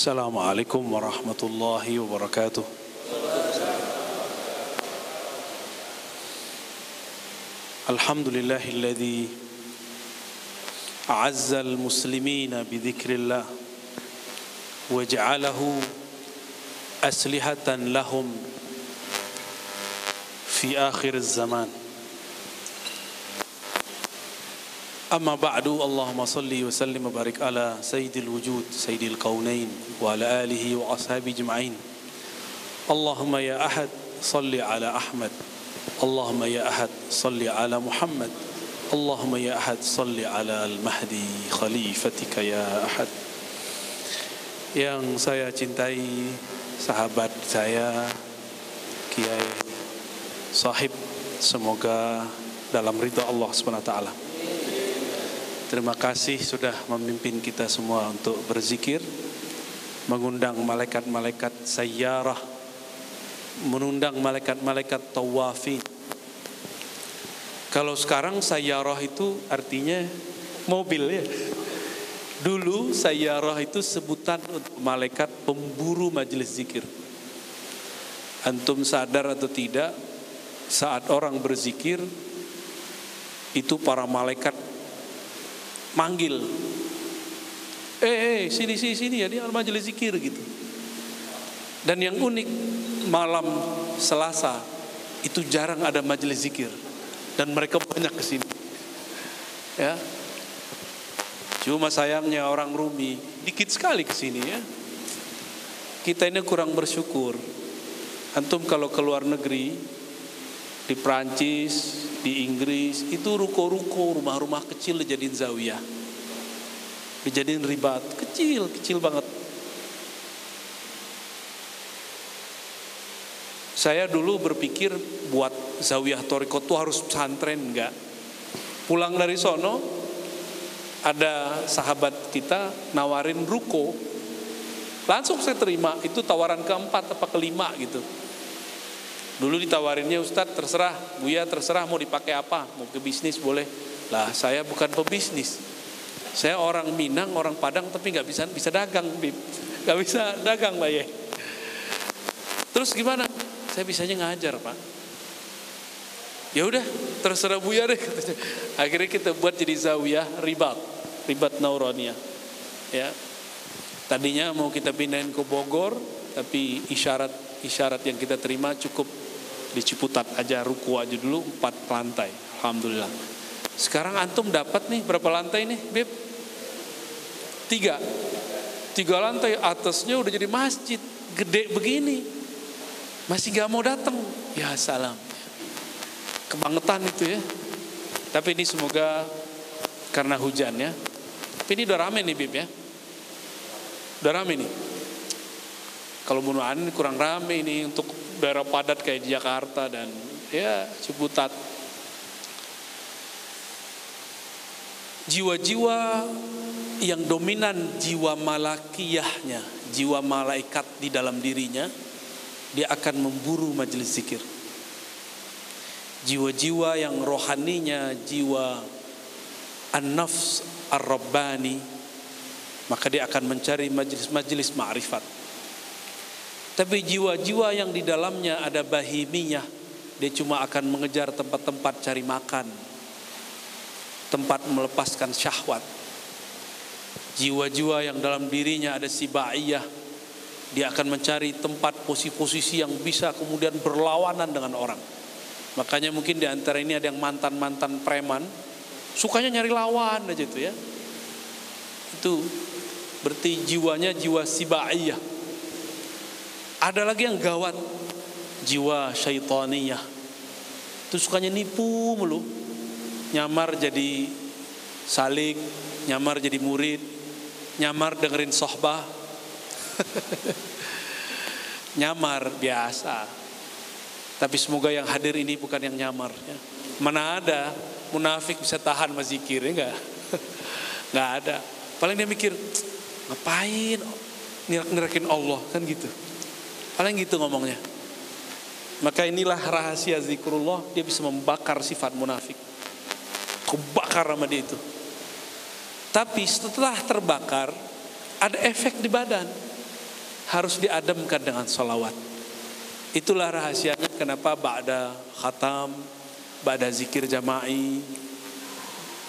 السلام عليكم ورحمة الله وبركاته. الحمد لله الذي أعز المسلمين بذكر الله وجعله أسلحة لهم في آخر الزمان. أما بعد اللهم صل وسلم وبارك على سيد الوجود سيد الكونين وعلى آله وأصحابه أجمعين اللهم يا أحد صل على أحمد اللهم يا أحد صل على محمد اللهم يا أحد صل على المهدي خليفتك يا أحد yang saya cintai sahabat saya Kiai Sahib semoga dalam ridha Allah SWT Terima kasih sudah memimpin kita semua untuk berzikir mengundang malaikat-malaikat sayyarah mengundang malaikat-malaikat tawafin kalau sekarang sayyarah itu artinya mobil ya Dulu sayyarah itu sebutan untuk malaikat pemburu majelis zikir. Antum sadar atau tidak, saat orang berzikir, itu para malaikat manggil. Eh, eh sini, sini, sini ya, dia majelis zikir gitu. Dan yang unik, malam selasa, itu jarang ada majelis zikir. Dan mereka banyak ke sini. Ya, Cuma sayangnya orang Rumi dikit sekali ke sini ya. Kita ini kurang bersyukur. Antum kalau ke luar negeri di Prancis, di Inggris itu ruko-ruko rumah-rumah kecil dijadiin zawiyah. Dijadiin ribat, kecil, kecil banget. Saya dulu berpikir buat zawiyah toriko itu harus pesantren enggak. Pulang dari sono ada sahabat kita nawarin ruko langsung saya terima itu tawaran keempat apa kelima gitu dulu ditawarinnya Ustadz terserah Buya terserah mau dipakai apa mau ke bisnis boleh. Lah saya bukan pebisnis. Saya orang Minang orang Padang tapi nggak bisa bisa dagang bib. Nggak bisa dagang mbak Ye. Terus gimana? Saya bisanya ngajar pak. Ya udah terserah Buya deh akhirnya kita buat jadi zawiyah ribat ribat nauronia. Ya. Tadinya mau kita pindahin ke Bogor tapi isyarat isyarat yang kita terima cukup di Ciputat aja ruku aja dulu empat lantai alhamdulillah. Sekarang antum dapat nih berapa lantai nih beb tiga. Tiga lantai atasnya udah jadi masjid gede begini. Masih gak mau datang. Ya salam. Kebangetan itu ya. Tapi ini semoga karena hujan ya. Tapi ini udah rame nih Bib ya. Udah rame nih. Kalau bunuhan kurang rame ini untuk daerah padat kayak di Jakarta dan ya Ciputat. Jiwa-jiwa yang dominan jiwa malakiyahnya jiwa malaikat di dalam dirinya dia akan memburu majelis zikir. Jiwa-jiwa yang rohaninya jiwa an-nafs ar-rabbani maka dia akan mencari majelis-majelis ma'rifat tapi jiwa-jiwa yang di dalamnya ada bahimiyah dia cuma akan mengejar tempat-tempat cari makan. Tempat melepaskan syahwat. Jiwa-jiwa yang dalam dirinya ada sibaiyah dia akan mencari tempat posisi-posisi yang bisa kemudian berlawanan dengan orang. Makanya mungkin di antara ini ada yang mantan-mantan preman. Sukanya nyari lawan aja itu ya. Itu berarti jiwanya jiwa sibaiyah ada lagi yang gawat. Jiwa syaitaniyah. Itu sukanya nipu mulu. Nyamar jadi salik nyamar jadi murid nyamar dengerin sohbah. Nyamar biasa. Tapi semoga yang hadir ini bukan yang nyamar ya. mana ada munafik bisa tahan sama zikir ya enggak? Nggak ada. Paling dia mikir ngapain? Nirak-nirakin Allah kan gitu paling gitu ngomongnya maka inilah rahasia zikrullah dia bisa membakar sifat munafik kebakar sama dia itu tapi setelah terbakar ada efek di badan harus diadamkan dengan solawat. Itulah rahasianya kenapa ba'da khatam, ba'da zikir jama'i,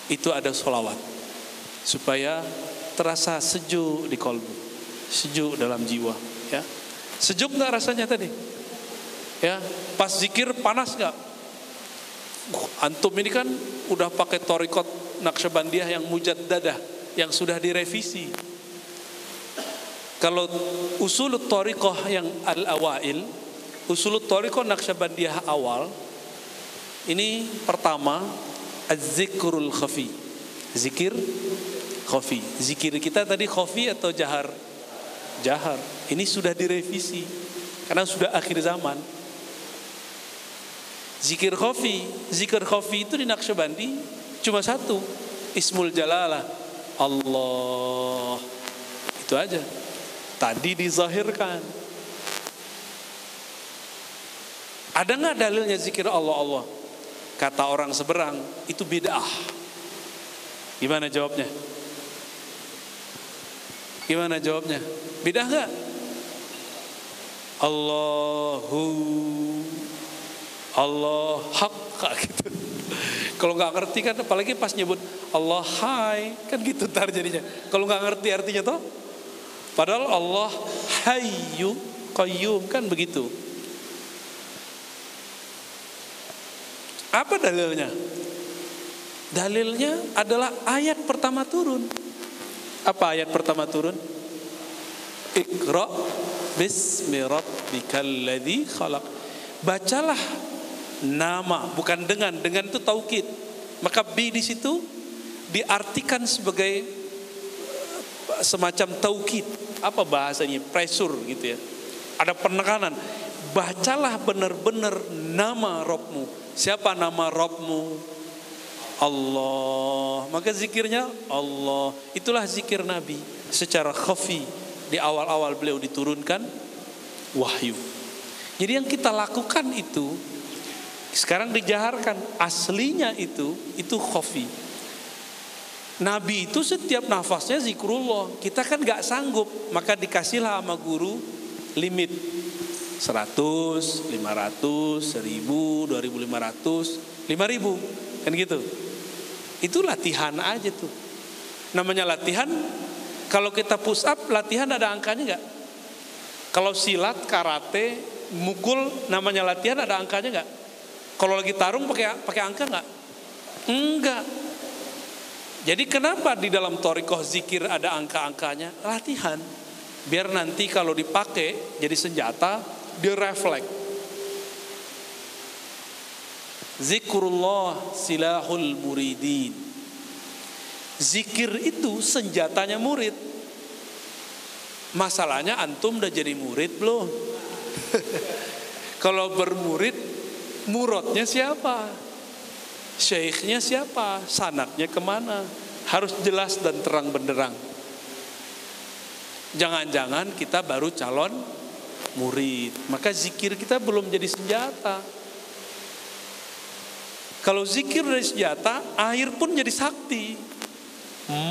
itu ada solawat. Supaya terasa sejuk di kolbu, sejuk dalam jiwa. Ya. Sejuk nggak rasanya tadi? Ya, pas zikir panas nggak? Antum ini kan udah pakai torikot Naqsyabandiyah yang mujaddada yang sudah direvisi. Kalau usul torikoh yang al-awail, usul torikoh Naqsyabandiyah awal, ini pertama az-zikrul khafi. Zikir khafi. Zikir kita tadi khafi atau jahar? Jahar. Ini sudah direvisi karena sudah akhir zaman. Zikir khafi, zikir khafi itu di Naqsyabandi cuma satu, Ismul Jalalah. Allah. Itu aja. Tadi dizahirkan. Ada nggak dalilnya zikir Allah Allah? Kata orang seberang, itu bid'ah. Gimana jawabnya? Gimana jawabnya? Bid'ah nggak? Allahu Allah hak gitu. Kalau nggak ngerti kan apalagi pas nyebut Allah hai kan gitu tar jadinya. Kalau nggak ngerti artinya toh, padahal Allah hayyu qayyum kan begitu. Apa dalilnya? Dalilnya adalah ayat pertama turun. Apa ayat pertama turun? Iqra bismi rabbikal ladzi khalaq. Bacalah nama bukan dengan dengan itu taukid. Maka bi di situ diartikan sebagai semacam taukid. Apa bahasanya? Pressure gitu ya. Ada penekanan. Bacalah benar-benar nama Robmu siapa nama Robmu Allah maka zikirnya Allah itulah zikir Nabi secara khafi di awal-awal beliau diturunkan wahyu jadi yang kita lakukan itu sekarang dijaharkan aslinya itu itu khofi. Nabi itu setiap nafasnya zikrullah. Kita kan gak sanggup, maka dikasihlah sama guru limit 100, 500, 1000, 2500, 5000 kan gitu. Itu latihan aja tuh. Namanya latihan kalau kita push up latihan ada angkanya nggak? Kalau silat, karate, mukul namanya latihan ada angkanya nggak? Kalau lagi tarung pakai pakai angka nggak? Enggak. Jadi kenapa di dalam torikoh zikir ada angka-angkanya? Latihan. Biar nanti kalau dipakai jadi senjata, dia refleks. Zikrullah silahul muridin. Zikir itu senjatanya murid. Masalahnya antum udah jadi murid belum? kalau bermurid Murodnya siapa? Syekhnya siapa? Sanaknya ke mana? Harus jelas dan terang benderang. Jangan-jangan kita baru calon murid. Maka zikir kita belum jadi senjata. Kalau zikir dari senjata, air pun jadi sakti.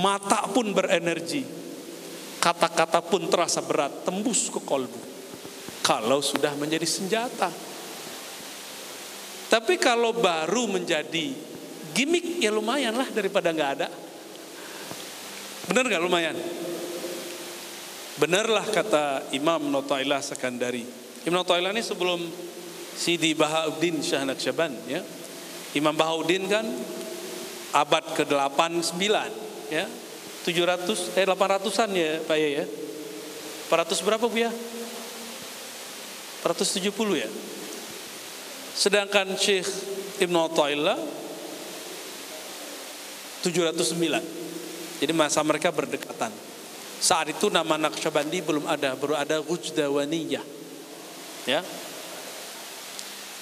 Mata pun berenergi. Kata-kata pun terasa berat, tembus ke kolbu. Kalau sudah menjadi senjata. Tapi kalau baru menjadi gimmick ya lumayan lah daripada nggak ada. Benar nggak lumayan? Benarlah kata Imam Notailah Sekandari. Imam Notailah ini sebelum Sidi Bahauddin Syah Naqsyaban ya. Imam Bahauddin kan abad ke-89 ya. 700 eh 800-an ya Pak ya. 400 berapa Bu ya? 470 ya? Sedangkan Syekh Ibn Atta'illah 709. Jadi masa mereka berdekatan. Saat itu nama Naqsyabandi belum ada, baru ada Rujdawaniyah. Ya.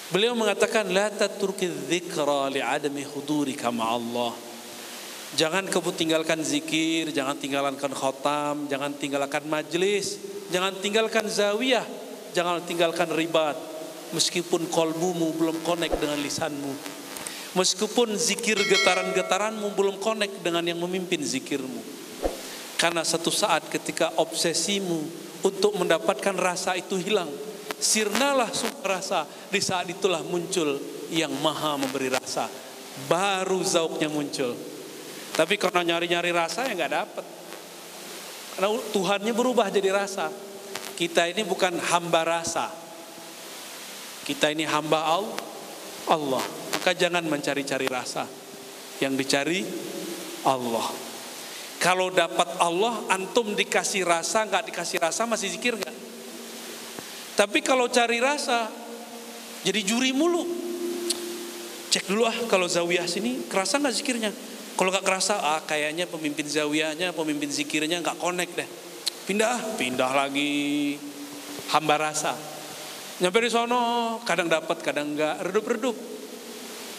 Beliau mengatakan la taturki dzikra li'adami hudurika Allah. Jangan kamu tinggalkan zikir, jangan tinggalkan khotam, jangan tinggalkan majlis, jangan tinggalkan zawiyah, jangan tinggalkan ribat, meskipun kolbumu belum connect dengan lisanmu. Meskipun zikir getaran-getaranmu belum connect dengan yang memimpin zikirmu. Karena satu saat ketika obsesimu untuk mendapatkan rasa itu hilang. Sirnalah sumber rasa. Di saat itulah muncul yang maha memberi rasa. Baru zauknya muncul. Tapi kalau nyari-nyari rasa ya nggak dapat. Karena Tuhannya berubah jadi rasa. Kita ini bukan hamba rasa. Kita ini hamba Allah. Maka jangan mencari-cari rasa. Yang dicari Allah. Kalau dapat Allah, antum dikasih rasa, nggak dikasih rasa masih zikir nggak? Tapi kalau cari rasa, jadi juri mulu. Cek dulu ah kalau zawiyah sini kerasa nggak zikirnya? Kalau nggak kerasa, ah kayaknya pemimpin zawiyahnya, pemimpin zikirnya nggak connect deh. Pindah, pindah lagi. Hamba rasa. Nyampe di sono, kadang dapat, kadang nggak, redup-redup.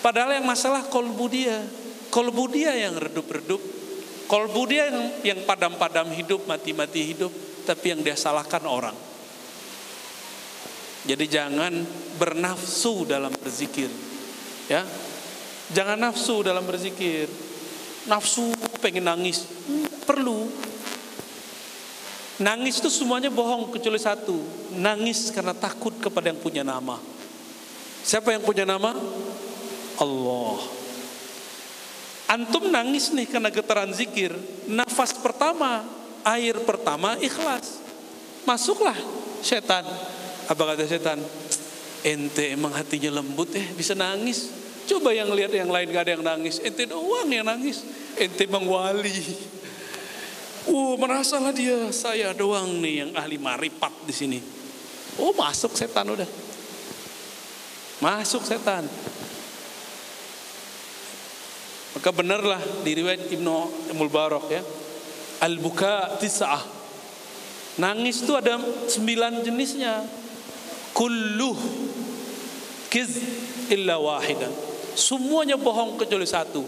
Padahal yang masalah kolbu dia. Kolbu dia yang redup-redup. Kolbu dia yang, yang padam-padam hidup, mati-mati hidup. Tapi yang dia salahkan orang. Jadi jangan bernafsu dalam berzikir. Ya. Jangan nafsu dalam berzikir. Nafsu pengen nangis, perlu. Nangis itu semuanya bohong kecuali satu. Nangis karena takut kepada yang punya nama. Siapa yang punya nama? Allah. Antum nangis nih karena getaran zikir. Nafas pertama, air pertama ikhlas. Masuklah setan. Apa kata setan? Ente emang hatinya lembut eh bisa nangis. Coba yang lihat yang lain gak ada yang nangis. Ente doang yang nangis. Ente emang wali. Uh, merasalah dia saya doang nih yang ahli maripat di sini. Oh, masuk setan udah. Masuk setan. Maka benarlah di riwayat Ibnu Mulbarok ya. Al-buka tis'ah. Nangis itu ada sembilan jenisnya kulluh kiz illa wahidan. Semuanya bohong kecuali satu.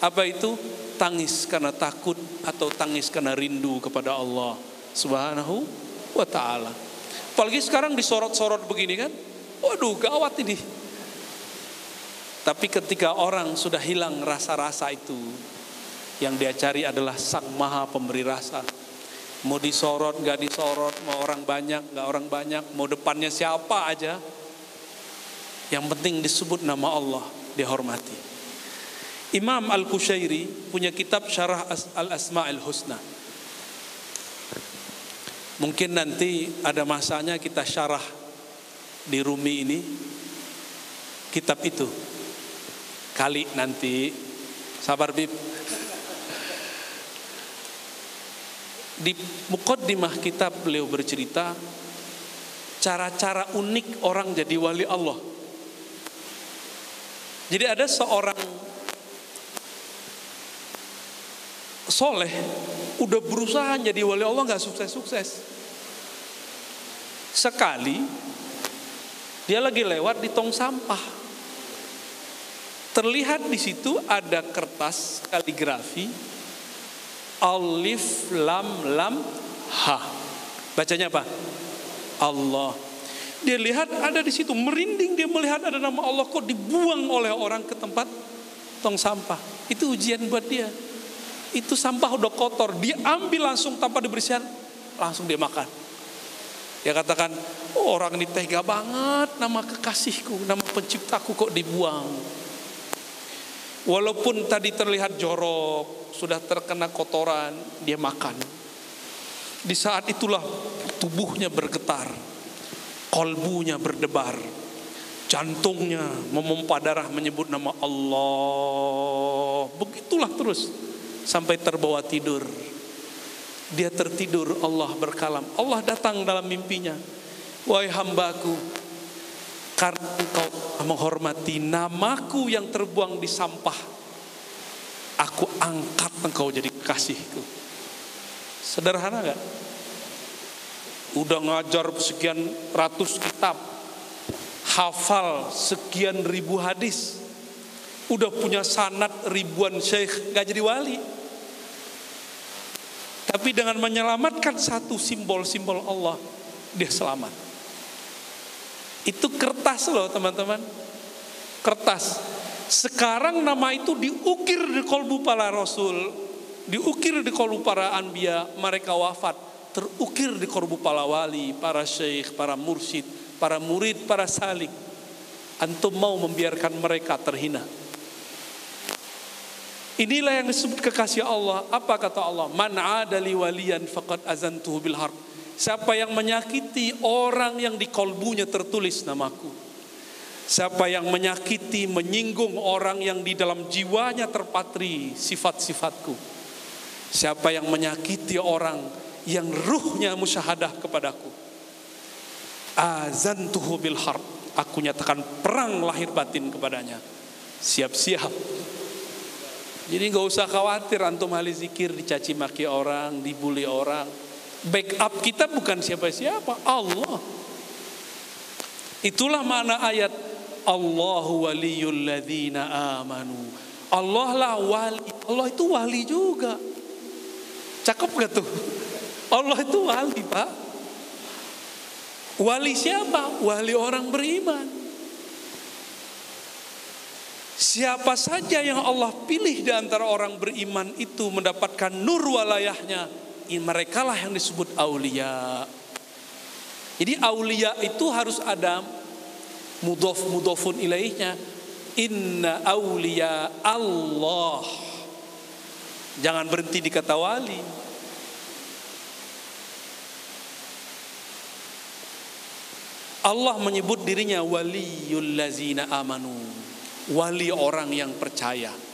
Apa itu? Tangis karena takut atau tangis karena rindu kepada Allah Subhanahu wa taala. Apalagi sekarang disorot-sorot begini kan? Waduh, gawat ini. Tapi ketika orang sudah hilang rasa-rasa itu, yang dia cari adalah Sang Maha Pemberi Rasa. Mau disorot, nggak disorot, mau orang banyak, nggak orang banyak, mau depannya siapa aja. Yang penting disebut nama Allah, dihormati. Imam Al-Kushairi punya kitab Syarah Al-Asma'il Husna. Mungkin nanti ada masanya kita syarah di Rumi ini kitab itu. Kali nanti sabar Bib Di mukaddimah kitab beliau bercerita cara-cara unik orang jadi wali Allah. Jadi ada seorang soleh udah berusaha jadi wali Allah nggak sukses-sukses. Sekali dia lagi lewat di tong sampah. Terlihat di situ ada kertas kaligrafi Alif lam lam ha. Bacanya apa? Allah. Dia lihat ada di situ merinding dia melihat ada nama Allah kok dibuang oleh orang ke tempat tong sampah. Itu ujian buat dia. Itu sampah udah kotor, dia ambil langsung tanpa dibersihan, langsung dia makan. Dia katakan, oh, orang ini tega banget, nama kekasihku, nama penciptaku kok dibuang. Walaupun tadi terlihat jorok, sudah terkena kotoran, dia makan. Di saat itulah tubuhnya bergetar, kolbunya berdebar, jantungnya memompa darah menyebut nama Allah. Begitulah terus sampai terbawa tidur. Dia tertidur, Allah berkalam. Allah datang dalam mimpinya. Wahai hambaku, karena engkau menghormati namaku yang terbuang di sampah. Aku angkat engkau jadi kasihku. Sederhana gak? Udah ngajar sekian ratus kitab. Hafal sekian ribu hadis. Udah punya sanat ribuan syekh. Gak jadi wali. Tapi dengan menyelamatkan satu simbol-simbol Allah. Dia selamat. Itu kertas loh teman-teman. Kertas. Sekarang nama itu diukir di kolbu para rasul. Diukir di kolbu para anbiya. Mereka wafat. terukir di korbu para wali, para syekh, para mursyid, para murid, para salik. Antum mau membiarkan mereka terhina. Inilah yang disebut kekasih Allah. Apa kata Allah? Man adali waliyan faqad azantuhu bil harb. Siapa yang menyakiti orang yang di kolbunya tertulis namaku. Siapa yang menyakiti, menyinggung orang yang di dalam jiwanya terpatri sifat-sifatku. Siapa yang menyakiti orang yang ruhnya musyahadah kepadaku. Azantuhu bil harb. Aku nyatakan perang lahir batin kepadanya. Siap-siap jadi nggak usah khawatir antum ahli zikir dicaci maki orang, dibully orang. Backup kita bukan siapa-siapa, Allah. Itulah makna ayat Allahu waliyul ladzina amanu. Allah lah wali. Allah itu wali juga. Cakep gak tuh? Allah itu wali, Pak. Wali siapa? Wali orang beriman. Siapa saja yang Allah pilih di antara orang beriman itu mendapatkan nur walayahnya, mereka lah yang disebut aulia. Jadi aulia itu harus ada mudof mudofun ilaihnya. Inna aulia Allah. Jangan berhenti di kata wali. Allah menyebut dirinya waliyul lazina amanu wali orang yang percaya.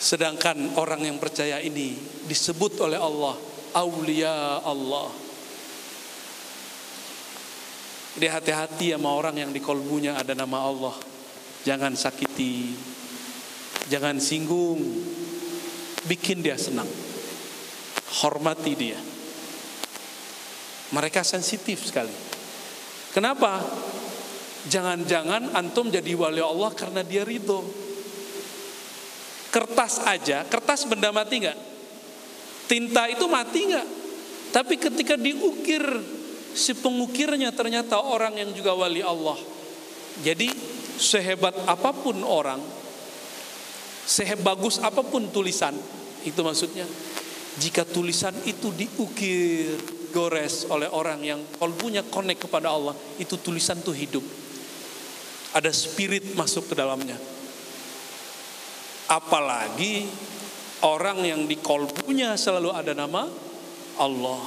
Sedangkan orang yang percaya ini disebut oleh Allah aulia Allah. Jadi hati-hati sama orang yang di kolbunya ada nama Allah. Jangan sakiti, jangan singgung, bikin dia senang. Hormati dia. Mereka sensitif sekali. Kenapa? Jangan-jangan antum jadi wali Allah karena dia ridho. Kertas aja, kertas benda mati nggak? Tinta itu mati nggak? Tapi ketika diukir si pengukirnya ternyata orang yang juga wali Allah. Jadi sehebat apa pun orang, sehebagus apa pun tulisan, itu maksudnya. Jika tulisan itu diukir, gores oleh orang yang kalbunya connect kepada Allah, itu tulisan tuh hidup ada spirit masuk ke dalamnya. Apalagi orang yang di kolbunya selalu ada nama Allah.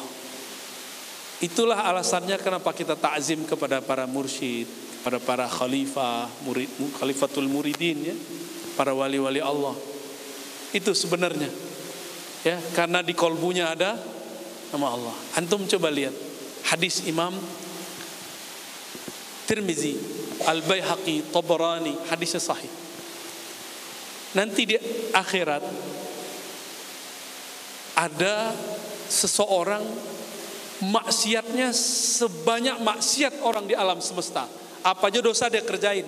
Itulah alasannya kenapa kita takzim kepada para mursyid, kepada para khalifah, murid, khalifatul muridin ya, para wali-wali Allah. Itu sebenarnya. Ya, karena di kolbunya ada nama Allah. Antum coba lihat hadis Imam Tirmizi Al-Baihaqi, Tabarani, hadisnya sahih. Nanti di akhirat ada seseorang maksiatnya sebanyak maksiat orang di alam semesta. Apa aja dosa dia kerjain.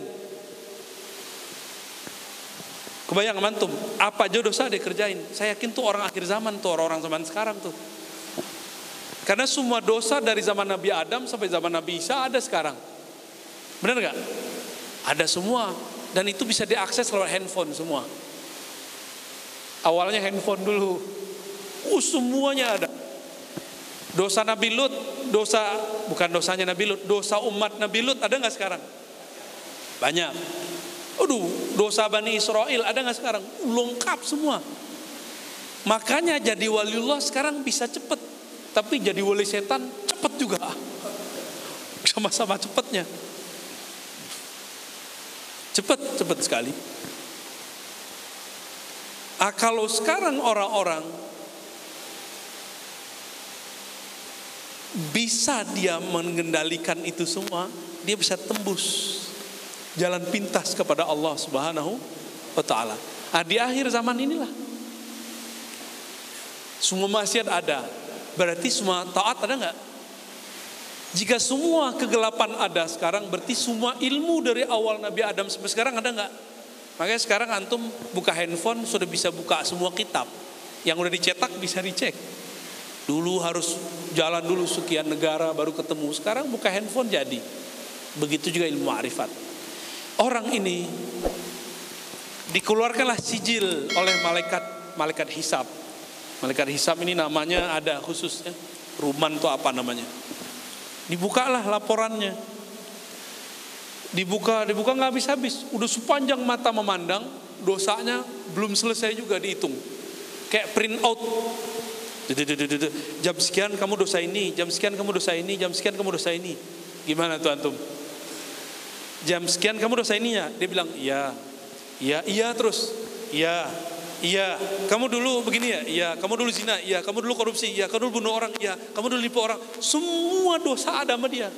Kebayang mantum, apa aja dosa dia kerjain. Saya yakin tuh orang akhir zaman tuh, orang-orang zaman sekarang tuh. Karena semua dosa dari zaman Nabi Adam sampai zaman Nabi Isa ada sekarang. Benar nggak? Ada semua dan itu bisa diakses lewat handphone semua. Awalnya handphone dulu. Uh, semuanya ada. Dosa Nabi Lut, dosa bukan dosanya Nabi Lut, dosa umat Nabi Lut ada nggak sekarang? Banyak. Aduh, dosa Bani Israel ada nggak sekarang? Lengkap semua. Makanya jadi waliullah sekarang bisa cepet. Tapi jadi wali setan cepet juga. Sama-sama cepetnya. Cepat, cepat sekali. Ah, kalau sekarang orang-orang bisa dia mengendalikan itu semua, dia bisa tembus jalan pintas kepada Allah Subhanahu wa taala. Ah, di akhir zaman inilah semua maksiat ada. Berarti semua taat ada nggak? Jika semua kegelapan ada sekarang, berarti semua ilmu dari awal Nabi Adam sampai sekarang ada nggak? Makanya sekarang antum buka handphone sudah bisa buka semua kitab. Yang udah dicetak bisa dicek. Dulu harus jalan dulu sekian negara baru ketemu. Sekarang buka handphone jadi. Begitu juga ilmu arifat. Orang ini dikeluarkanlah sijil oleh malaikat malaikat hisab. Malaikat hisab ini namanya ada khususnya Ruman tuh apa namanya? Dibukalah laporannya. Dibuka, dibuka nggak habis-habis. Udah sepanjang mata memandang, dosanya belum selesai juga dihitung. Kayak print out. Jam sekian kamu dosa ini, jam sekian kamu dosa ini, jam sekian kamu dosa ini. Gimana tuh antum? Jam sekian kamu dosa ini ya? Dia bilang, iya. Iya, iya terus. Iya, Iya, kamu dulu begini ya? Iya, kamu dulu zina. Iya, kamu dulu korupsi. Iya, kamu dulu bunuh orang. Iya, kamu dulu nipu orang. Semua dosa ada sama dia.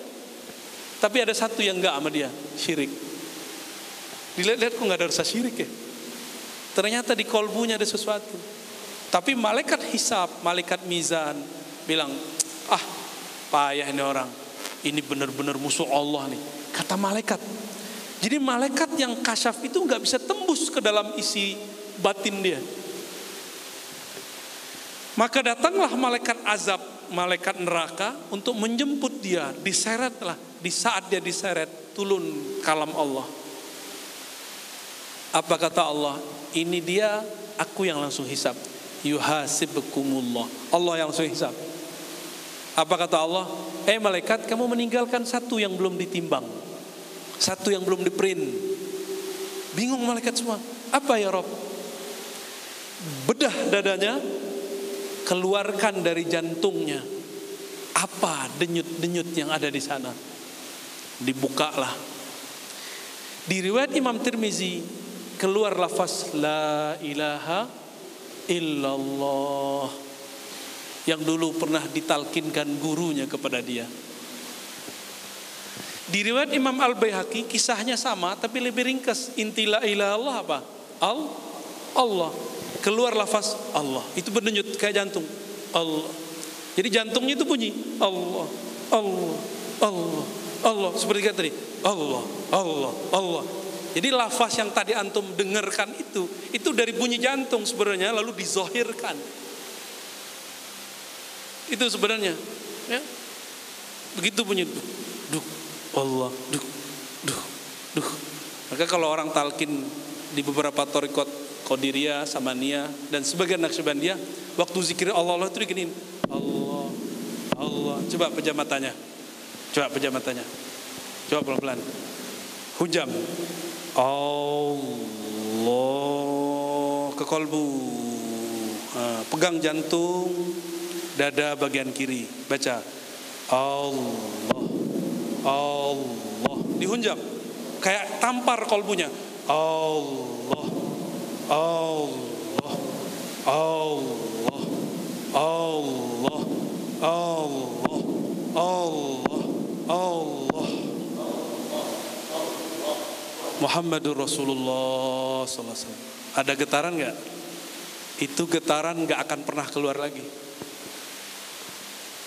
Tapi ada satu yang enggak sama dia, syirik. Dilihat-lihat kok enggak ada rasa syirik ya? Ternyata di kolbunya ada sesuatu. Tapi malaikat hisap, malaikat mizan bilang, ah payah ini orang. Ini benar-benar musuh Allah nih. Kata malaikat. Jadi malaikat yang kasyaf itu nggak bisa tembus ke dalam isi batin dia. Maka datanglah malaikat azab, malaikat neraka untuk menjemput dia, diseretlah di saat dia diseret turun kalam Allah. Apa kata Allah? Ini dia aku yang langsung hisap. Yuhasibkumullah. Allah yang langsung hisap. Apa kata Allah? Eh malaikat kamu meninggalkan satu yang belum ditimbang. Satu yang belum diprint. Bingung malaikat semua. Apa ya Rob? Bedah dadanya, keluarkan dari jantungnya apa denyut-denyut yang ada di sana. Dibukalah. Di riwayat Imam Tirmizi keluar lafaz la ilaha illallah yang dulu pernah ditalkinkan gurunya kepada dia. Di riwayat Imam Al-Baihaqi kisahnya sama tapi lebih ringkas. Inti la ilaha Allah apa? Al Allah keluar lafaz Allah. Itu berdenyut kayak jantung. Allah. Jadi jantungnya itu bunyi Allah, Allah, Allah, Allah. Seperti kata tadi, Allah, Allah, Allah. Jadi lafaz yang tadi antum dengarkan itu, itu dari bunyi jantung sebenarnya lalu dizohirkan. Itu sebenarnya. Ya. Begitu bunyi duh, Allah, duh, duh, duh. Maka kalau orang talkin di beberapa torikot Qadiriyah, Samaniyah dan sebagian Naqsyabandiyah waktu zikir Allah Allah itu diginin Allah Allah. Coba pejam matanya coba pejam matanya coba pelan-pelan. Hujam. Allah ke kolbu. Pegang jantung dada bagian kiri. Baca. Allah Allah. Dihunjam. Kayak tampar kolbunya. Allah Allah Allah Allah Allah Allah Allah Muhammadur Rasulullah SAW. Ada getaran nggak? Itu getaran nggak akan pernah keluar lagi.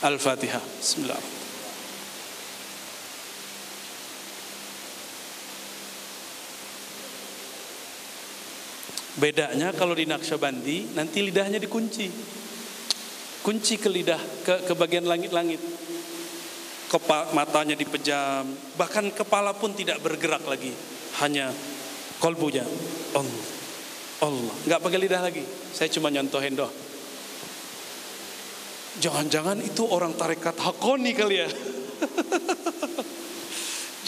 Al-Fatihah. Bismillahirrahmanirrahim. Bedanya kalau di Naksabandi nanti lidahnya dikunci. Kunci ke lidah ke, ke bagian langit-langit. Kepala, matanya dipejam, bahkan kepala pun tidak bergerak lagi. Hanya kolbunya. Allah. Allah. Nggak pakai lidah lagi. Saya cuma nyontohin doh. Jangan-jangan itu orang tarekat Hakoni kali ya.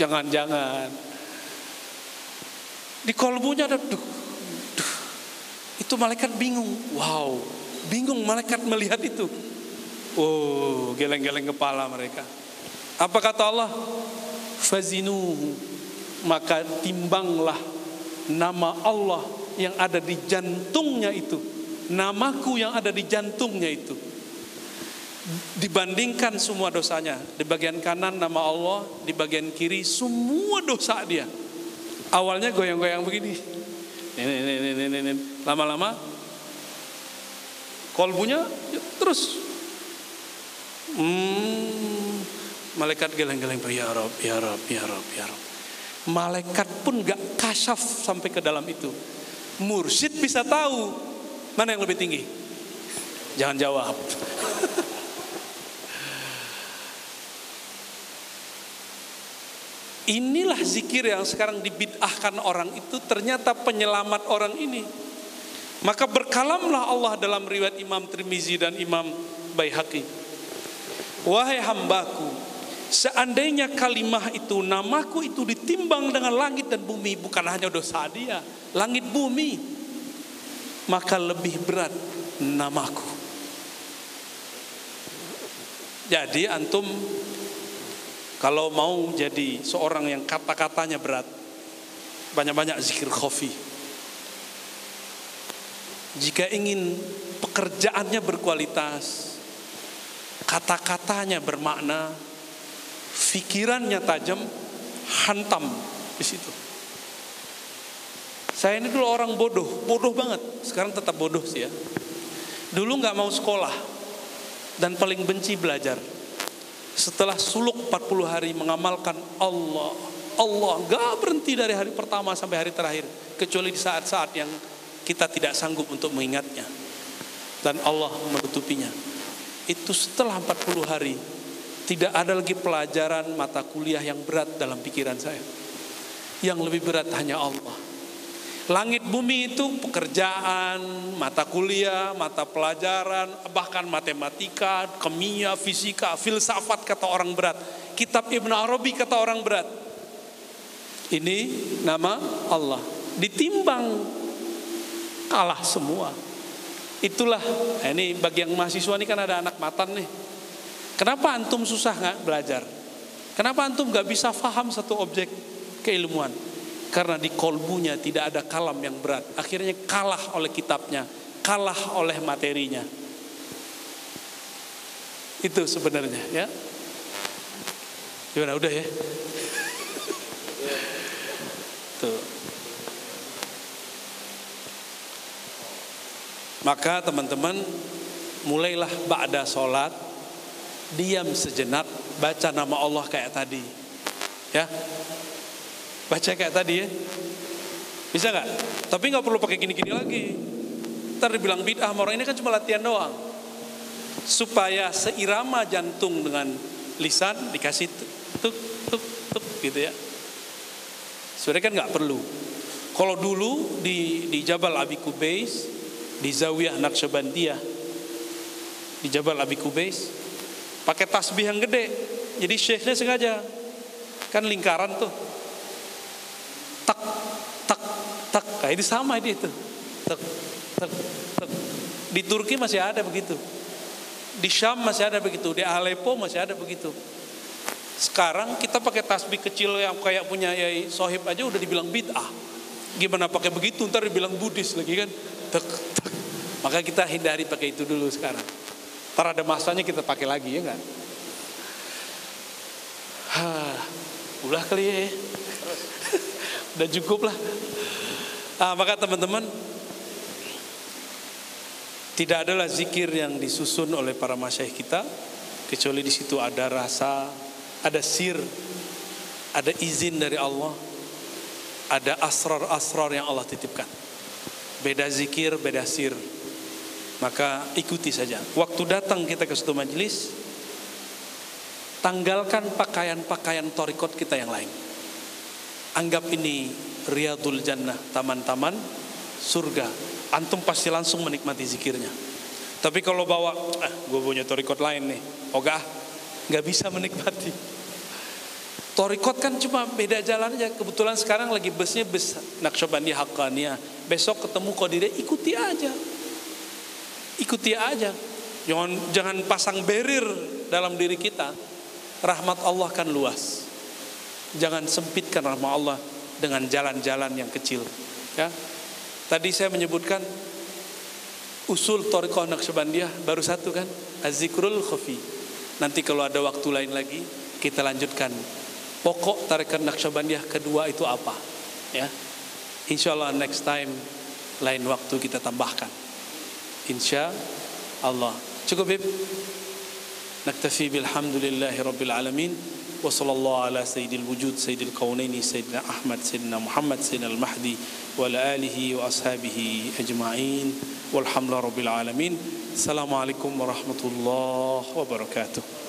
Jangan-jangan. Di kolbunya ada duh, itu malaikat bingung. Wow, bingung malaikat melihat itu. Oh, geleng-geleng kepala mereka. Apa kata Allah? Fazinu maka timbanglah nama Allah yang ada di jantungnya itu. Namaku yang ada di jantungnya itu. Dibandingkan semua dosanya. Di bagian kanan nama Allah, di bagian kiri semua dosa dia. Awalnya goyang-goyang begini ini, ini, ini. Lama-lama kolbunya ya, terus hmm, malaikat geleng-geleng ya Rob, ya Rob, ya Rob, ya Rob. Malaikat pun gak kasaf sampai ke dalam itu. Mursyid bisa tahu mana yang lebih tinggi. Jangan jawab. Inilah zikir yang sekarang dibid'ahkan orang itu ternyata penyelamat orang ini. Maka berkalamlah Allah dalam riwayat Imam Tirmizi dan Imam Baihaqi. Wahai hambaku, seandainya kalimah itu namaku itu ditimbang dengan langit dan bumi bukan hanya dosa dia, langit bumi, maka lebih berat namaku. Jadi antum kalau mau jadi seorang yang kata-katanya berat, banyak-banyak zikir khofi. Jika ingin pekerjaannya berkualitas, kata-katanya bermakna, pikirannya tajam, hantam di situ. Saya ini dulu orang bodoh, bodoh banget. Sekarang tetap bodoh sih ya. Dulu nggak mau sekolah dan paling benci belajar. Setelah suluk 40 hari mengamalkan Allah, Allah nggak berhenti dari hari pertama sampai hari terakhir, kecuali di saat-saat yang kita tidak sanggup untuk mengingatnya. Dan Allah menutupinya. Itu setelah 40 hari tidak ada lagi pelajaran mata kuliah yang berat dalam pikiran saya. Yang lebih berat hanya Allah. Langit bumi itu pekerjaan, mata kuliah, mata pelajaran, bahkan matematika, kimia, fisika, filsafat kata orang berat. Kitab Ibn Arabi kata orang berat. Ini nama Allah. Ditimbang kalah semua. Itulah, nah ini bagi yang mahasiswa ini kan ada anak matan nih. Kenapa antum susah nggak belajar? Kenapa antum nggak bisa faham satu objek keilmuan? Karena di kolbunya tidak ada kalam yang berat. Akhirnya kalah oleh kitabnya, kalah oleh materinya. Itu sebenarnya ya. Gimana udah ya? Tuh. Maka teman-teman mulailah ba'da sholat diam sejenak baca nama Allah kayak tadi ya baca kayak tadi ya. Bisa nggak? Tapi nggak perlu pakai gini-gini lagi. Ntar dibilang bid'ah orang ini kan cuma latihan doang. Supaya seirama jantung dengan lisan dikasih tuk tuk tuk gitu ya. Sebenarnya kan nggak perlu. Kalau dulu di di Jabal Abi Kubais di Zawiyah Naqsyabandiyah di Jabal Abi Kubais pakai tasbih yang gede. Jadi syekhnya sengaja. Kan lingkaran tuh. Tak tak kayak ini sama ini itu. Tak tak tak. Di Turki masih ada begitu. Di Syam masih ada begitu, di Aleppo masih ada begitu. Sekarang kita pakai tasbih kecil yang kayak punya Yai Sohib aja udah dibilang bid'ah. Gimana pakai begitu ntar dibilang Buddhis lagi kan. Tak, tak. Maka kita hindari pakai itu dulu sekarang. Ntar ada masanya kita pakai lagi ya enggak? Hah, ulah kali ya. Udah cukup lah. Ah, maka teman-teman tidak adalah zikir yang disusun oleh para masyaih kita kecuali di situ ada rasa, ada sir, ada izin dari Allah, ada asrar-asrar yang Allah titipkan. Beda zikir, beda sir. Maka ikuti saja. Waktu datang kita ke suatu majelis, tanggalkan pakaian-pakaian torikot kita yang lain. Anggap ini riyadul jannah, taman-taman surga. Antum pasti langsung menikmati zikirnya. Tapi kalau bawa, ah, gue punya torikot lain nih, ogah, nggak bisa menikmati. Torikot kan cuma beda jalan aja. Kebetulan sekarang lagi busnya bus Naksyabandi Haqqaniyah. Besok ketemu Qadiriyah, ikuti aja ikuti aja. Jangan jangan pasang berir dalam diri kita. Rahmat Allah kan luas. Jangan sempitkan rahmat Allah dengan jalan-jalan yang kecil. Ya. Tadi saya menyebutkan usul Thariqah Naqsyabandiyah baru satu kan, azikrul khafi. Nanti kalau ada waktu lain lagi kita lanjutkan. Pokok tarikan Naqsyabandiyah kedua itu apa? Ya. Insya Allah next time lain waktu kita tambahkan. Insya Allah. Cukup Bib? Naktafi bilhamdulillahi rabbil وصلى الله على سيد الوجود سيد الكونين سيدنا أحمد سيدنا محمد سيدنا المهدي وعلى آله وأصحابه أجمعين. والحمد لله رب العالمين. السلام عليكم ورحمة الله وبركاته.